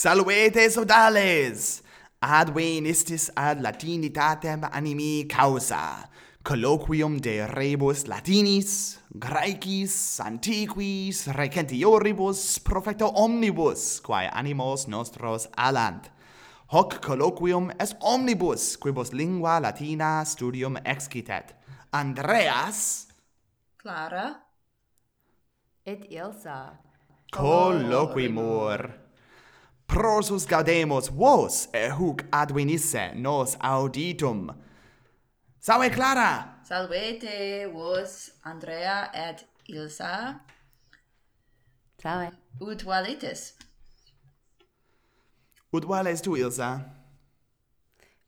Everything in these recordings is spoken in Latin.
Salvete sodales! Ad venistis ad latinitatem animi causa, colloquium de rebus latinis, graecis, antiquis, recentioribus, profecto omnibus, quae animos nostros alant. Hoc colloquium est omnibus, quibus lingua latina studium excitet. Andreas... Clara... Et Ilsa... Colloquimur prosus gaudemus vos e huc advenisse nos auditum. Salve Clara! Salvete vos Andrea et Ilsa. Salve. Ut valetes? Ut vales tu, Ilsa?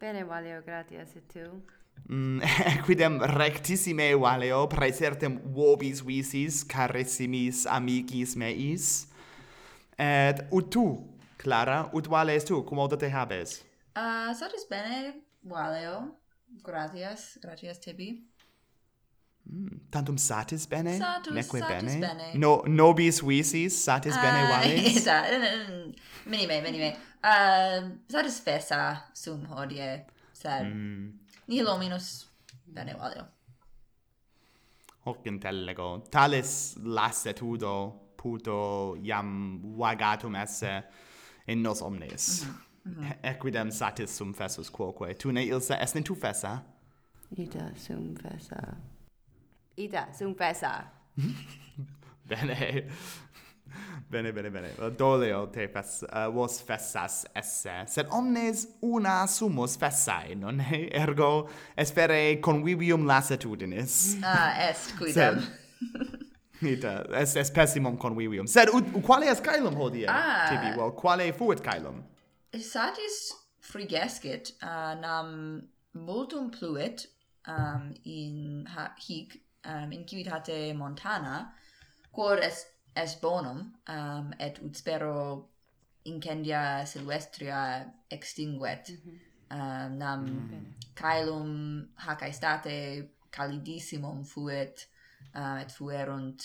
Bene valeo, gratias, et tu? Mm, eh, quidem rectissime valeo, praesertem vobis visis, carissimis amicis meis, et ut tu, Clara, ut es tu, cum te habes? Uh, satis bene? Valeo. Gratias, gratias Tibi. Mm. Tantum satis bene? Satus, Neque satis bene? bene. No, nobis visis satis uh, bene ah, vales? Esa. Mm, mm, minime, minime. Uh, satis fessa sum hodie, sed mm. nihil ominus bene valeo. Hoc intellego, talis lassitudo puto iam vagatum esse, in nos omnes. Mm -hmm. Equidem satis sum fessus quoque. Tu ne ilsa est in tu fessa? Ida sum fessa. Ida sum fessa. bene. bene, bene, bene. Doleo te fess, uh, vos fessas esse, sed omnes una sumus fessae, non he? Ergo, espere convivium lassitudinis. Ah, est, quidem. Sed, Ita, es, es pessimum convivium. Sed, ut, quale est caelum hodie, ah. tibi? Well, quale fuit caelum? Satis frigescit, uh, nam multum pluit um, in ha hic, um, in civitate montana, quod est, est bonum, um, et ut spero incendia silvestria extinguet, mm -hmm. um, nam mm. caelum hac aestate calidissimum fuit, um, et fuerunt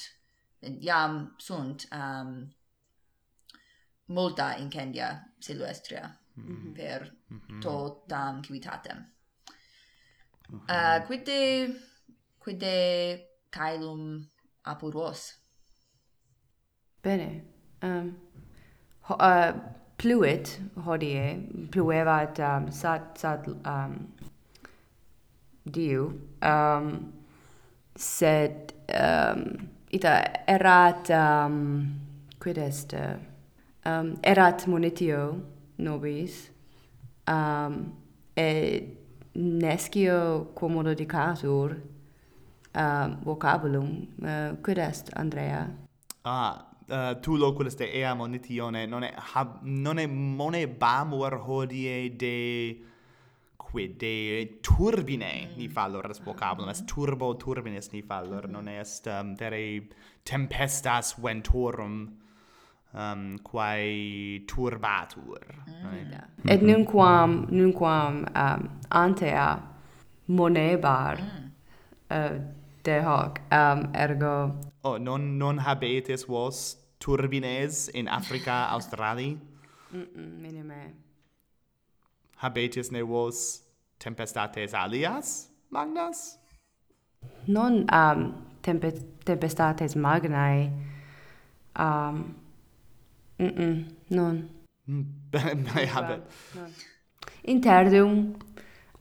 iam sunt ähm, um, multa incendia silvestria mm -hmm. per mm -hmm. totam civitatem. Mhm. Uh -huh. uh, äh, quidde, quidde caelum apud vos? Bene. Um, ho, äh, uh, pluit hodie, pluevat um, ähm, sat, sat um, diu, um, sed um, ita erat um, quid est um, erat monitio nobis um, et nescio quomodo dicatur um, vocabulum uh, quid est Andrea? Ah uh, tu locul est ea monitione non e hab, non e mone bamur hodie de quide turbine mm. ni fallor vocabulum est turbo turbines ni fallor mm. non est um, vere tempestas ventorum um, quae turbatur mm. Mm et mm-hmm. nunquam nunquam um, antea monebar mm. uh, de hoc um, ergo oh non non habetis vos turbines in Africa Australi mm -mm, minime habetis ne vos tempestates alias magnas? Non um, tempe tempestates magnae. Um mm, -mm non ne habet interdum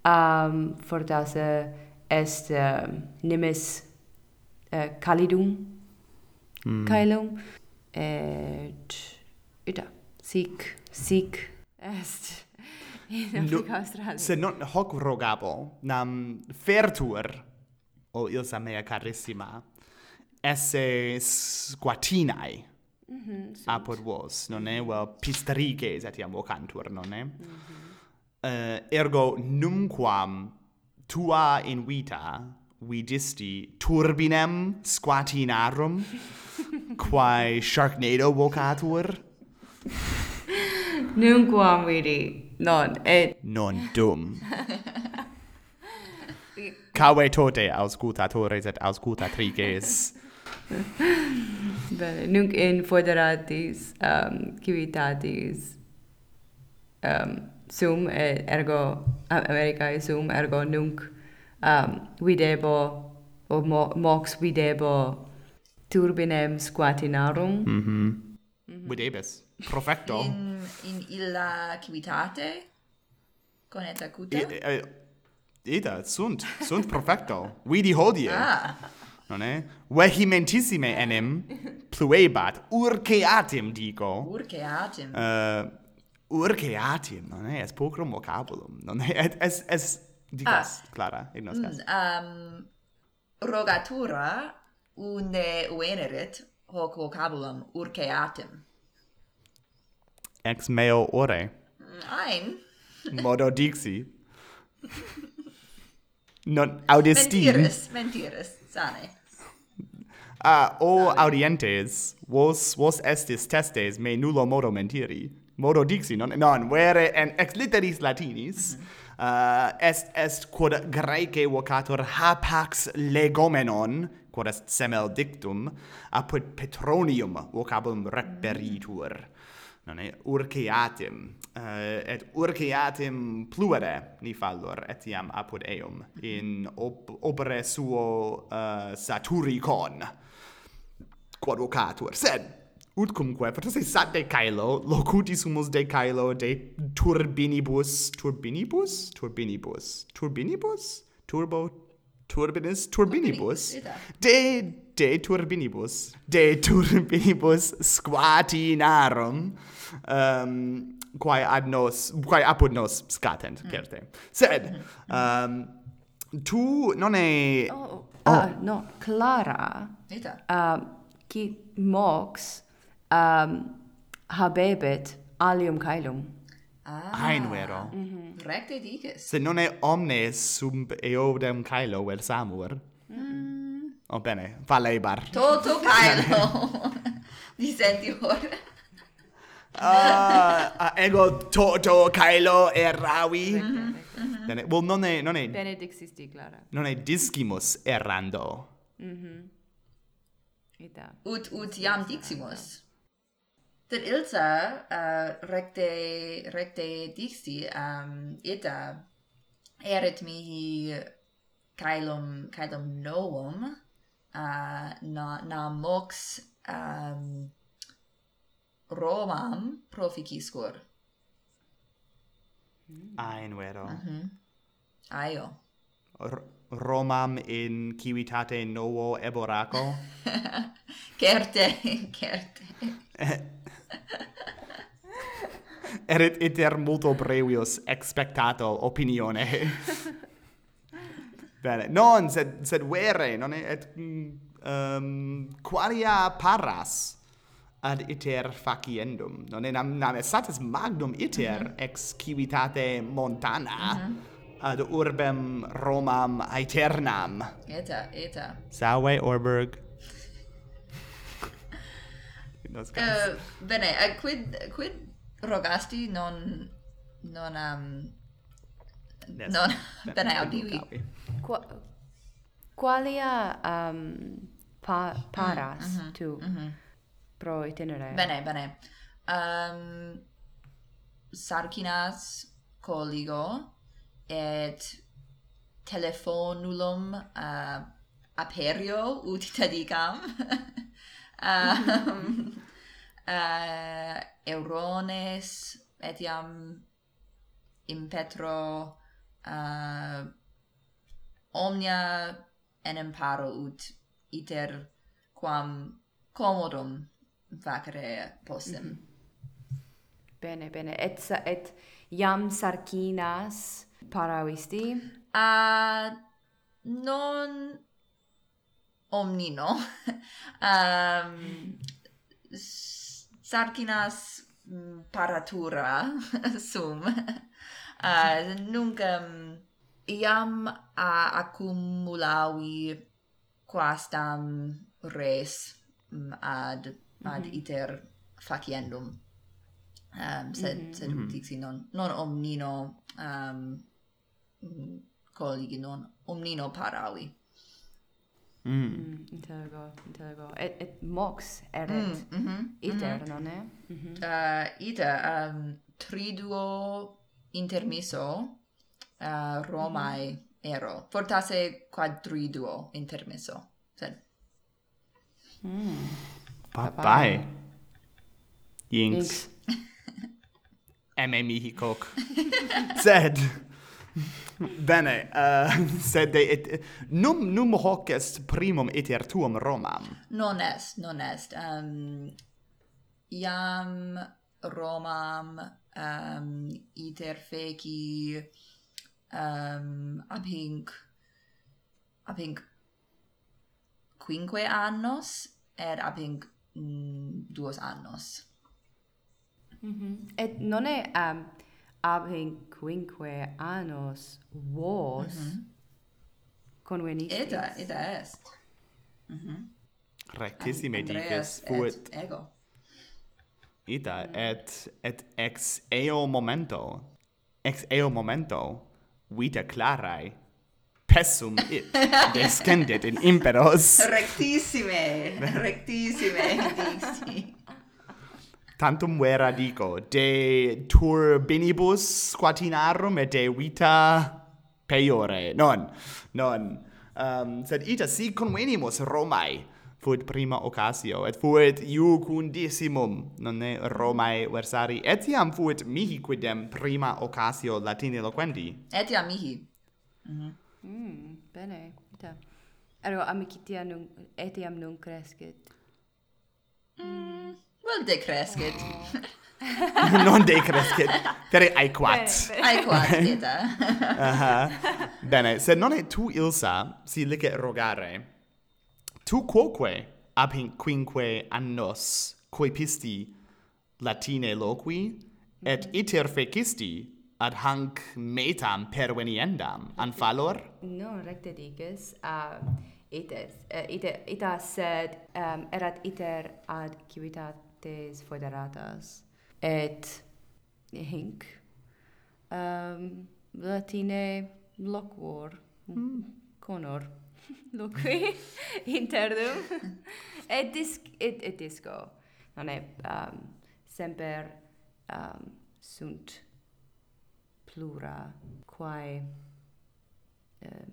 um fortasse est uh, nimis uh, calidum. Mm. caelum. Et ita sic sic est. in Africa no, Australia. Se non hoc rogabo, nam fertur, o ilsa mea carissima, esse squatinae mm -hmm, apod vos, non è? Mhm. Well, pistriges etiam vocantur, non è? Mm -hmm. uh, eh, ergo, numquam tua in vita vidisti turbinem squatinarum, quae sharknado vocatur, Nunquam vidi, non et... Non dum. Cave tote auscultatores et auscultatrices. Bene, nunc in foderatis um, civitatis um, sum et ergo Americae sum ergo nunc um, videbo o mo, mox videbo turbinem squatinarum. Mhm. Mm mm -hmm profetto in, in illa civitate? Coneta cuta? Ida, eh, ida sunt sunt profecto vidi hodie. Ah. non è? Vehementissime enim pluebat urceatim dico. Urceatim. Uh, urceatim non è? Es pocrum vocabulum non è? Es es dicas ah. clara ignos cas. Um, rogatura unde venerit hoc vocabulum urceatim ex meo ore. Mm, Nein. Modo dixi. non audesti. Mentiris, mentiris, sane. Ah, o sane. audientes, vos, vos estis testes me nullo modo mentiri. Modo dixi, non, non, vere en ex literis latinis, mm -hmm. Uh, est est quod graece vocator hapax legomenon quod est semel dictum apud petronium vocabulum mm-hmm. reperitur nonne urceatim uh, eh, et urceatim pluere ni fallor etiam apud eum in op opere suo uh, saturicon. Quod vocatur sed ut cumque potesse sat de caelo locuti sumus de caelo de turbinibus turbinibus turbinibus turbinibus turbo turbinis turbinibus. de de turbinibus. De turbinibus squatinarum um quae ad nos quae apud nos scatent mm. certe. Sed mm-hmm. um tu non è oh, oh. Uh, no clara ita um uh, qui mox um habebet alium caelum. Ah. Aenuero. Mm -hmm. Recte dices. Se non è omnes sub eodem caelo vel samur. Mm. Oh, bene, faleibar. Toto caelo. Dissenti ora. Ah, uh, ego toto caelo erravi. Mm -hmm. Mm -hmm. Bene, well, non è... Non è bene Clara. Non è discimus errando. Mm -hmm. Ita. Ut, ut iam diximus. Sed Ilsa uh, äh, recte, recte dixi ähm, um, ita erit mihi caelum, caelum novum uh, äh, na, na mox ähm, um, Romam proficiscur. Aenvero. Mm -hmm. Mhm. Aio. R Romam in civitate novo eboraco? certe, certe. Erit iter multo brevius expectato opinione. Bene. Non, sed, sed vere, non è, et, mm, um, qualia paras ad iter faciendum. Non è nam, nam satis magnum iter mm -hmm. ex civitate montana, mm -hmm ad urbem Romam aeternam. Eta, eta. Salve Orberg uh, bene, uh, quid, quid rogasti non... non... Um, Nest. non... bene, audivi. Qua, qualia um, pa, paras mm, -hmm, tu mm -hmm. pro itinere? Bene, bene. Um, sarcinas coligo et telefonulum uh, aperio ut dicam um, uh, eurones etiam impetro uh, omnia enem paro ut iter quam commodum facere possem. Mm -hmm. Bene, bene. Et, et iam sarcinas parauisti? Uh, ah, non omnino. um, sarkinas mm, paratura sum ah, uh, nunc um, mm, iam a accumulavi quastam res mm, ad ad mm -hmm. iter faciendum um, sed mm -hmm. sed mhm. dixi non non omnino ehm, um, colligi non omnino paravi Mm. mm intergo, intergo. Et, et mox eret. Mm. Mm -hmm. Iter, mm non è? Mm -hmm. uh, iter, um, triduo intermiso uh, Romae mm ero. Fortasse quadriduo intermiso. Sed... Mm. Bye-bye. Jinx. Jinx. Emme mihi coc. Sed... Bene, uh, sed et, num num hoc est primum iter tuum Romam. Non est, non est. Um, iam Romam um, iter feci um, ab hinc ab hinc quinque annos et ab hinc mm, duos annos. Mm -hmm. Et non è um, ab quinque annos vos mm -hmm. convenistis. Ita, ita est. Mm -hmm. Rectissime dices fuit. Et ego. Ita, et, et ex eo momento, ex eo momento, vita clarae, pessum it, descendet in imperos. Rectissime, rectissime, dixi tantum vera dico de turbinibus squatinarum et de vita peiore. Non non. Um, sed ita si convenimus Romae fuit prima occasio et fuit iucundissimum nonne Romae versari etiam fuit mihi quidem prima occasio latine loquendi etiam mihi. Mm, -hmm. mm bene ita. Ero amicitia nun etiam nun crescit mm. Well, decrescit. non decrescit. Per aequat. Aequat, eta. Aha. Bene, sed non è tu ilsa, si licet rogare, tu quoque ab hinc quinque annos coepisti latine loqui, et mm. iter fecisti ad hanc metam perveniendam, an fallor? No, recte dices, uh, ites, uh, ite, ita sed um, erat iter ad civitat partes federatas et hinc um, latine loquor mm. conor loqui interdum et disc et, et disco nonne um, semper um, sunt plura quae uh,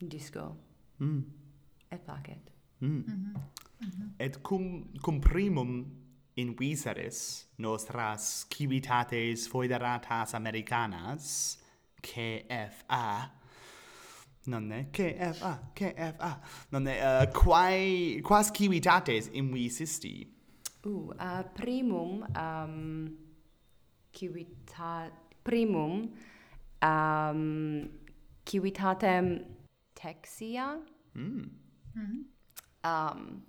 disco mm. et placet mm. Mm -hmm. Mm -hmm. et cum cum primum in viseris nostras civitates foederatas americanas, KFA, nonne, eh? KFA, KFA, nonne, uh, eh, quae, quas civitates in visisti? Uh, uh, primum, um, civitat, primum, um, civitatem Texia, mm. Mm -hmm. Mm-hmm. um,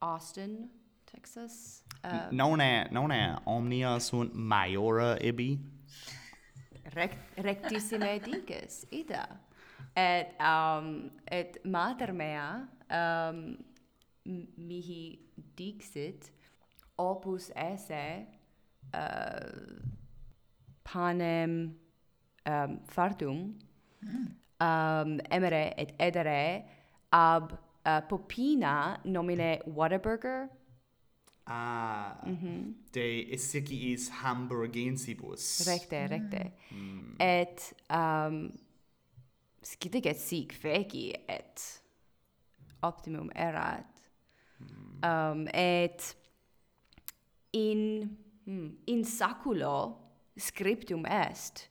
Austin, Texas, Uh, non è non è omnia sunt maiora ibi rect, rectissime dices ida et um et mater mea um mihi dixit opus esse uh, panem um, fartum mm. um, emere et edere ab uh, popina nomine Whataburger Ah, mhm. mm -hmm. de esseciis Hamburgensibus. Recte, recte. Mm. Et um, scidiget sic feci et optimum erat. Mm. Um, et in, hmm, in saculo scriptum est,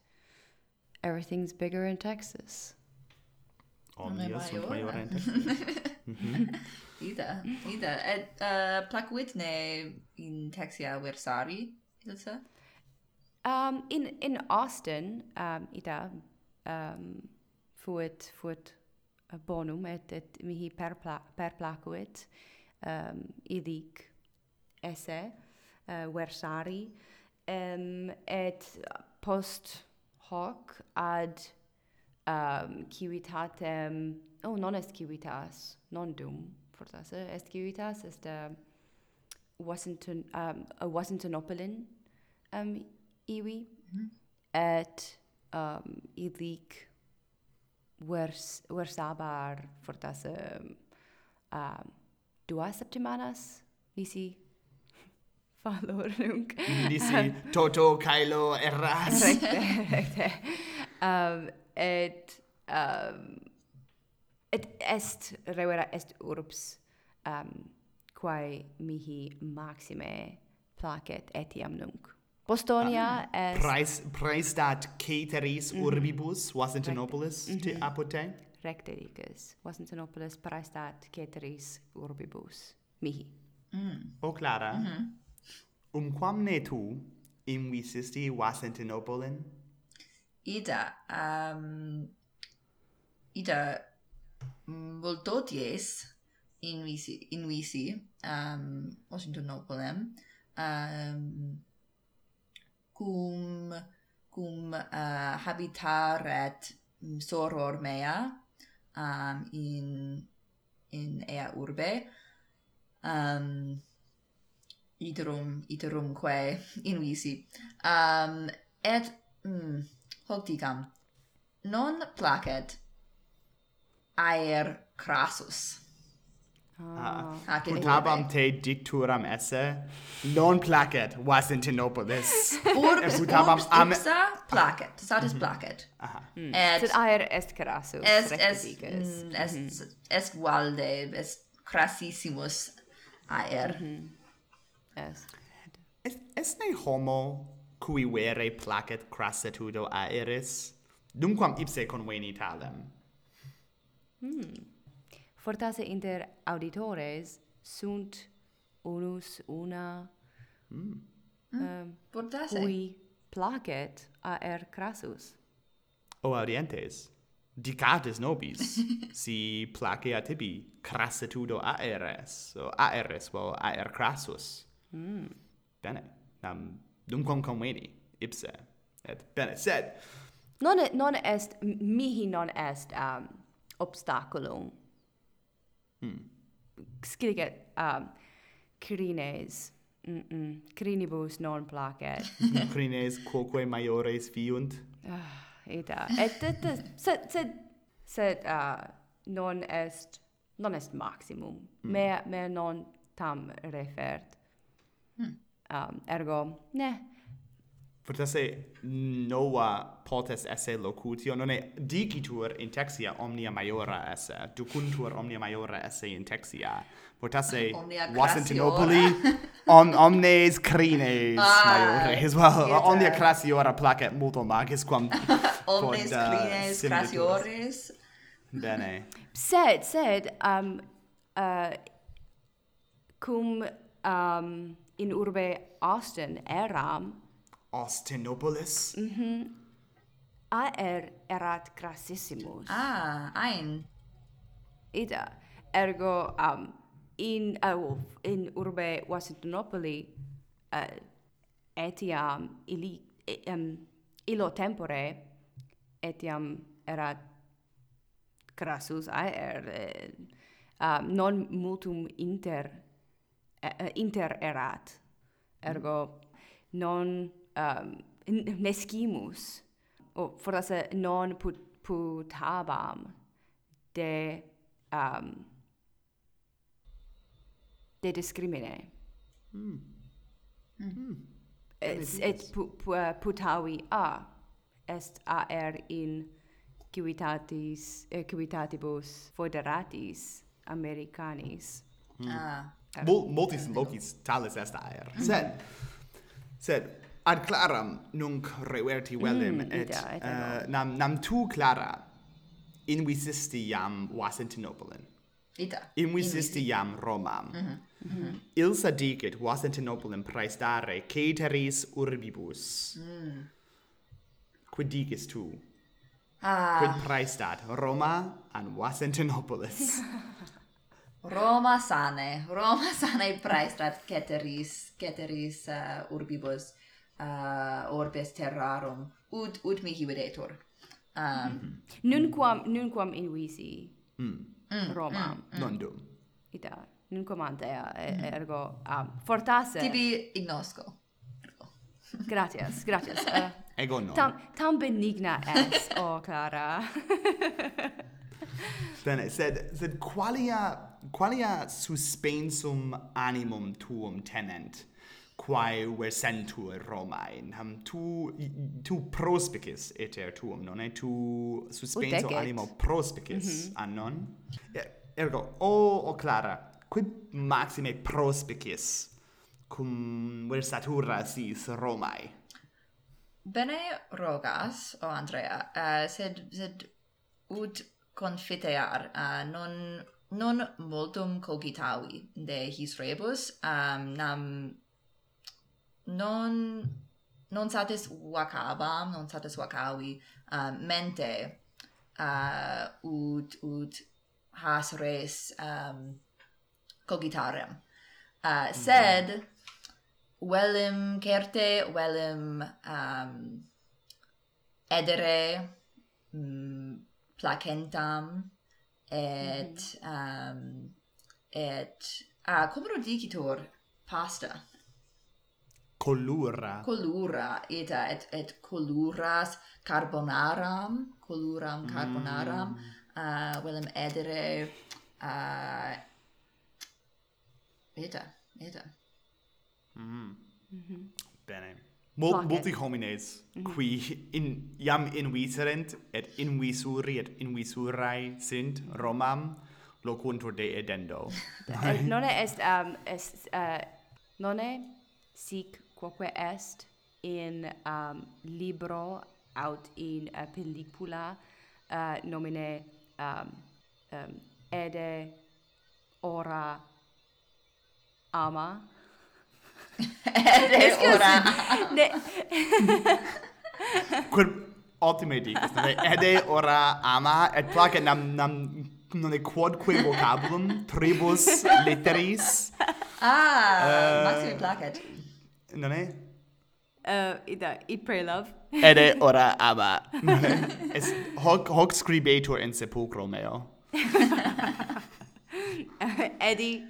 everything's bigger in Texas. Omnia sunt maior in Texas. mm -hmm. Ida, Ida. Et uh, placuitne in Texia versari, ilsa? Um, in, in Austin, um, Ida, um, fuit, fuit uh, bonum, et, et mihi perpla, perplacuit um, illic esse uh, versari, um, et post hoc ad um, civitatem, oh, non est civitas, non dum, fortasse est civitas est uh, Washington um a Washingtonopolin um iwi mm -hmm. et um ilic vers versabar fortasse um, a duas septimanas nisi fallor nunc. Nisi toto kailo erras. Recte recte. Um et um et est revera est urbs um, quae mihi maxime placet etiam nunc. Bostonia um, est... Praes, praestat cateris mm -hmm. urbibus Wasentinopolis te mm -hmm. apote? Recte dices. Wasentinopolis praestat caeteris urbibus. Mihi. Mm. O Clara, mm -hmm. umquamne tu invisisti Wasentinopolin? Ida, um, Ida Mm, Voltoties in Visi, in Visi um, Washingtonopolem, um, cum, cum uh, habitaret soror mea um, in, in ea urbe, um, iterum, iterumque in Visi. Um, et, mm, hoc dicam, non placet aer crassus. Ah, ah putabam te dicturam esse, non placet Wasentinopolis. Urbs, urbs ipsa placet, satis mhm. placet. Aha. Hmm. Et, Sed aer est crassus, est, est, mm, est, mhm. est valde, est crassissimus aer. Mhm. Est. Est. Est, ne homo cui vere placet crassitudo aeris, dumquam ipse convenit talem? Hmm. Fortasse inter auditores sunt unus una mm. um, Fortasse. Cui placet aer crassus. O audientes, dicatis nobis, si place a tibi crassitudo aeres, o aeres, o aer crassus. Mm. Bene, nam dumquam conveni, ipse, et bene, sed... Non, non est, mihi non est um, obstaculum. Hmm. Scrige um, crines. Mm -mm. Crinibus non placet. crines quoque maiores fiunt. Ah. Et, et, et sed, sed, sed uh, non est, non est maximum. Mm. Me, me non tam refert. Mm. Um, ergo, ne, fortasse nova potes esse locutio non è dicitur in texia omnia maiora esse ducuntur omnia maiora esse in texia. Fortasse wasentinopoli om, omnes crines ah, maiore well. cierta. omnia crassiora placet multo magis quam omnes pod, uh, crines uh, crassioris bene. Sed sed um uh, cum um in urbe Austin eram Austinopolis? Mhm. Mm Aer erat crassissimus. Ah, ein. Ida, ergo um, in uh, in urbe Washingtonopoli uh, eh, etiam ili um, illo tempore etiam erat crassus aer uh, non multum inter uh, inter erat ergo non um, nescimus o forse non put, putabam de um, de discrimine mm. Et, et pu, pu, uh, putavi a est aer in civitatis eh, civitatibus foderatis americanis mm. ah. Mul, multis locis talis est aer mm-hmm. sed sed ad claram nunc reverti velim mm, et ida, uh, nam nam tu clara invisisti iam Wasentinopolin. Ita. Invisisti iam Romam. Mhm, mm -hmm. Mm -hmm. Ilsa dicit Wasentinopolin praestare cateris urbibus. Mm. Quid dicis tu? Ah. Quid praestat Roma an Wasentinopolis? Roma sane, Roma sane praestat ceteris, ceteris uh, urbibus uh, orbes terrarum. Ut ut mihi videtur um mm-hmm. mm -hmm. nunquam nunquam invisi mm. Roma. Mm, mm, non dum. Ita nunquam antea mm. Eh, eh, ergo um, fortasse. Tibi ignosco gratias gratias. Uh, ego non. tam tam benigna es o oh, clara. Bene, sed, sed qualia, qualia suspensum animum tuum tenent? quae versentur Romae. ham tu tu prospicis iter tuum non tu suspenso animo prospicis mm -hmm. annon ergo o o clara quid maxime prospicis cum versatura sis Romae bene rogas o oh Andrea uh, sed sed ut confitear uh, non non multum cogitavi de his rebus um, nam non non satis wakabam, non satis wakawi uh, mente uh, ut ut has res um, cogitarem. Uh, mm sed velim certe, velim um, edere mm, placentam et mm um, et ah, uh, cum rudicitur pasta? Colura. Colura, eta et, et coluras carbonaram, coluram mm. carbonaram, mm. uh, velem edere, uh, eta, eta. Mm. Mm -hmm. Bene. Mol, multi homines, mm -hmm. qui in, iam inviserent, et invisuri, et invisurae sint Romam, locuntur de edendo. non est, um, est, uh, non sic quoque est in um, libro aut in uh, pellicula uh, nomine um, um, ede ora ama. Ede ora. ne quel ultime dicas ede ora ama et placet nam nam non è quodque vocabulum tribus litteris ah eh, uh, maxime placet non è? Uh, ida, i pray love. Ede ora ama. Non è? Es hoc, hoc scribetur in sepulcro meo. Edi.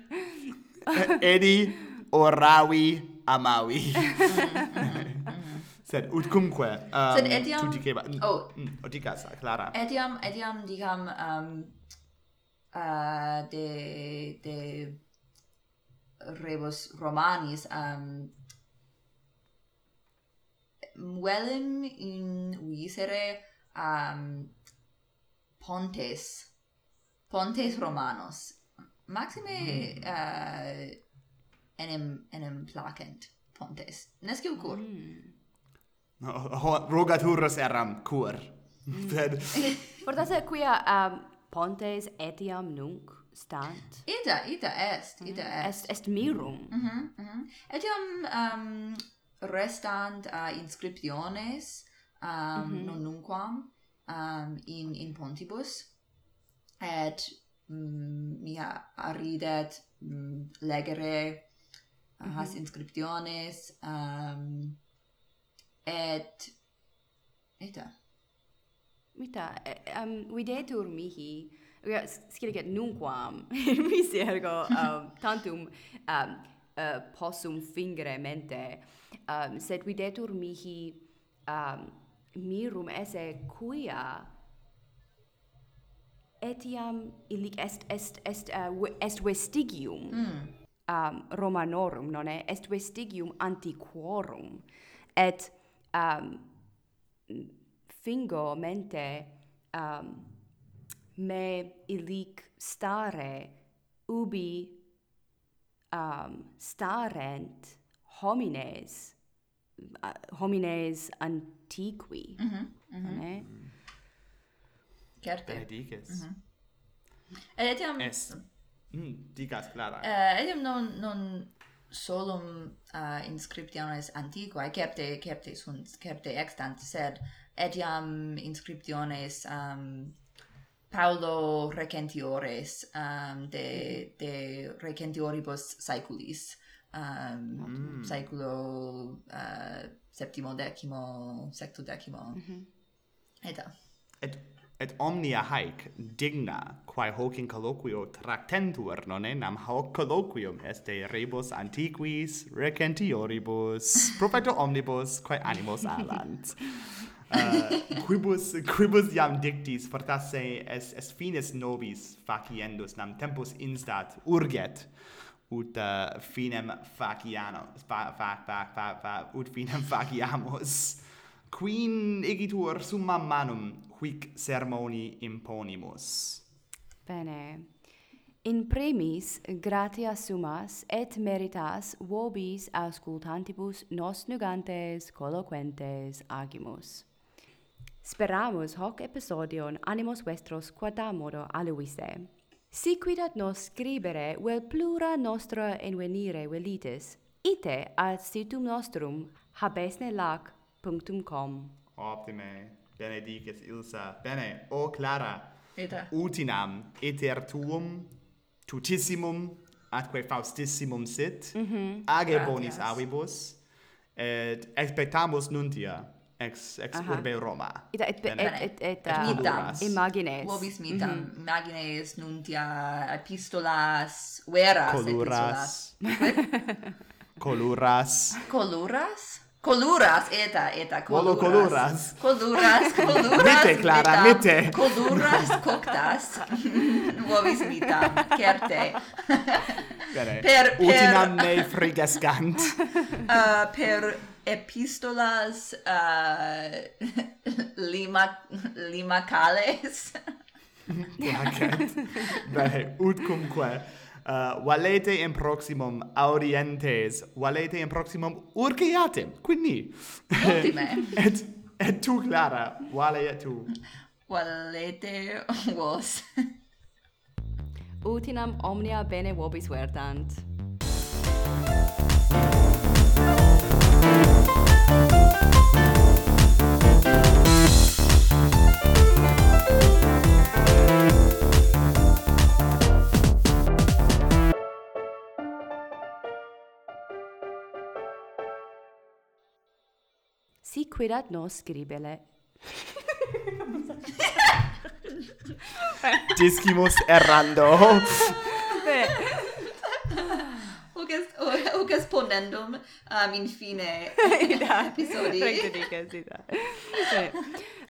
Eh, Eddie. Eddie oravi amavi. sed utcumque um, sed etiam tu diceva... oh mm, mm oh, dicas clara etiam etiam dicam um, uh, de de rebus romanis um, muelen in visere um, pontes, pontes romanos. Maxime mm. uh, enim, enim placent pontes. Nescio cur? Mm. No, ho, rogaturus eram cur. Sed... Mm. Quia um, pontes etiam nunc stant? Ita, ita est, ida ita mm. est. Est, est mirum. Mm -hmm, mm -hmm. Etiam um, restant uh, inscriptiones um, mm -hmm. non nunquam um, in, in pontibus, et mm, mia aridet mm, legere uh, mm -hmm. has inscriptiones, um, et eta. Mita, um, videtur mihi, ja, scilicet nunquam, misergo um, tantum um, uh, possum fingere mente, um, sed videtur mihi um, mirum esse quia etiam illic est est est uh, est vestigium mm. um, romanorum nonne est vestigium antiquorum et um, fingo mente um, me illic stare ubi um, starent homines uh, homines antiqui. Mhm, mhm. Eh, mhm. eh, mm -hmm. Mm -hmm. Certe. Benedices. Mm -hmm. Etiam... Est. Mm, dicas, Clara. Uh, etiam non, non solum uh, inscriptiones antiquae, certe, certe sunt, certe extant, sed etiam inscriptiones um, Paulo Recentiores um, de, de Recentioribus Saeculis, um, mm. seculo uh, septimo decimo sextodecimo mm -hmm. eta et et omnia haec digna quae hoc in colloquio tractentur nonne nam hoc colloquium est de rebus antiquis recentioribus. Profeto omnibus quae animos alant. Uh, quibus quibus iam dictis fortasse es es fines nobis faciendus nam tempus instat urget ut uh, finem faciano fa fa fa fa, fa ut finem faciamus quin igitur summam manum huic sermoni imponimus? Bene. In premis gratia sumas et meritas vobis auscultantibus nos nugantes colloquentes agimus. Speramus hoc episodion animos vestros quadamodo aluisse. Siquidat nos scribere vel plura nostra envenire velitis, ite ad situm nostrum habesne lac punctum com. Optime, Benedicis Ilsa, bene, o oh Clara, Eta. utinam iter tuum tutissimum atque faustissimum sit, mm -hmm. age Gratias. bonis avibus, et expectamus nuntia ex ex Aha. urbe Roma. Ita et et et, et, et uh, mitam imagines. Vobis mitam mm -hmm. imagines nuntia epistolas veras coluras. epistolas. coluras. Coluras? Coluras eta eta coluras. Volo coluras. Coluras, coluras. mite Clara, mitam, mite. Coluras coctas. Vobis mitam certe. Bene. Per, per utinam me frigescant. uh, per epistolas uh, lima limacales. Placet bene ut cumque uh, valete in proximum orientes valete in proximum urgiatem quindi ultime. Et et tu clara vale et tu? Valete vos. Utinam omnia bene vobis vertant si quidat nos scribele. Discimus errando o cas ponendum um, in fine episodi. Rectificas, ita.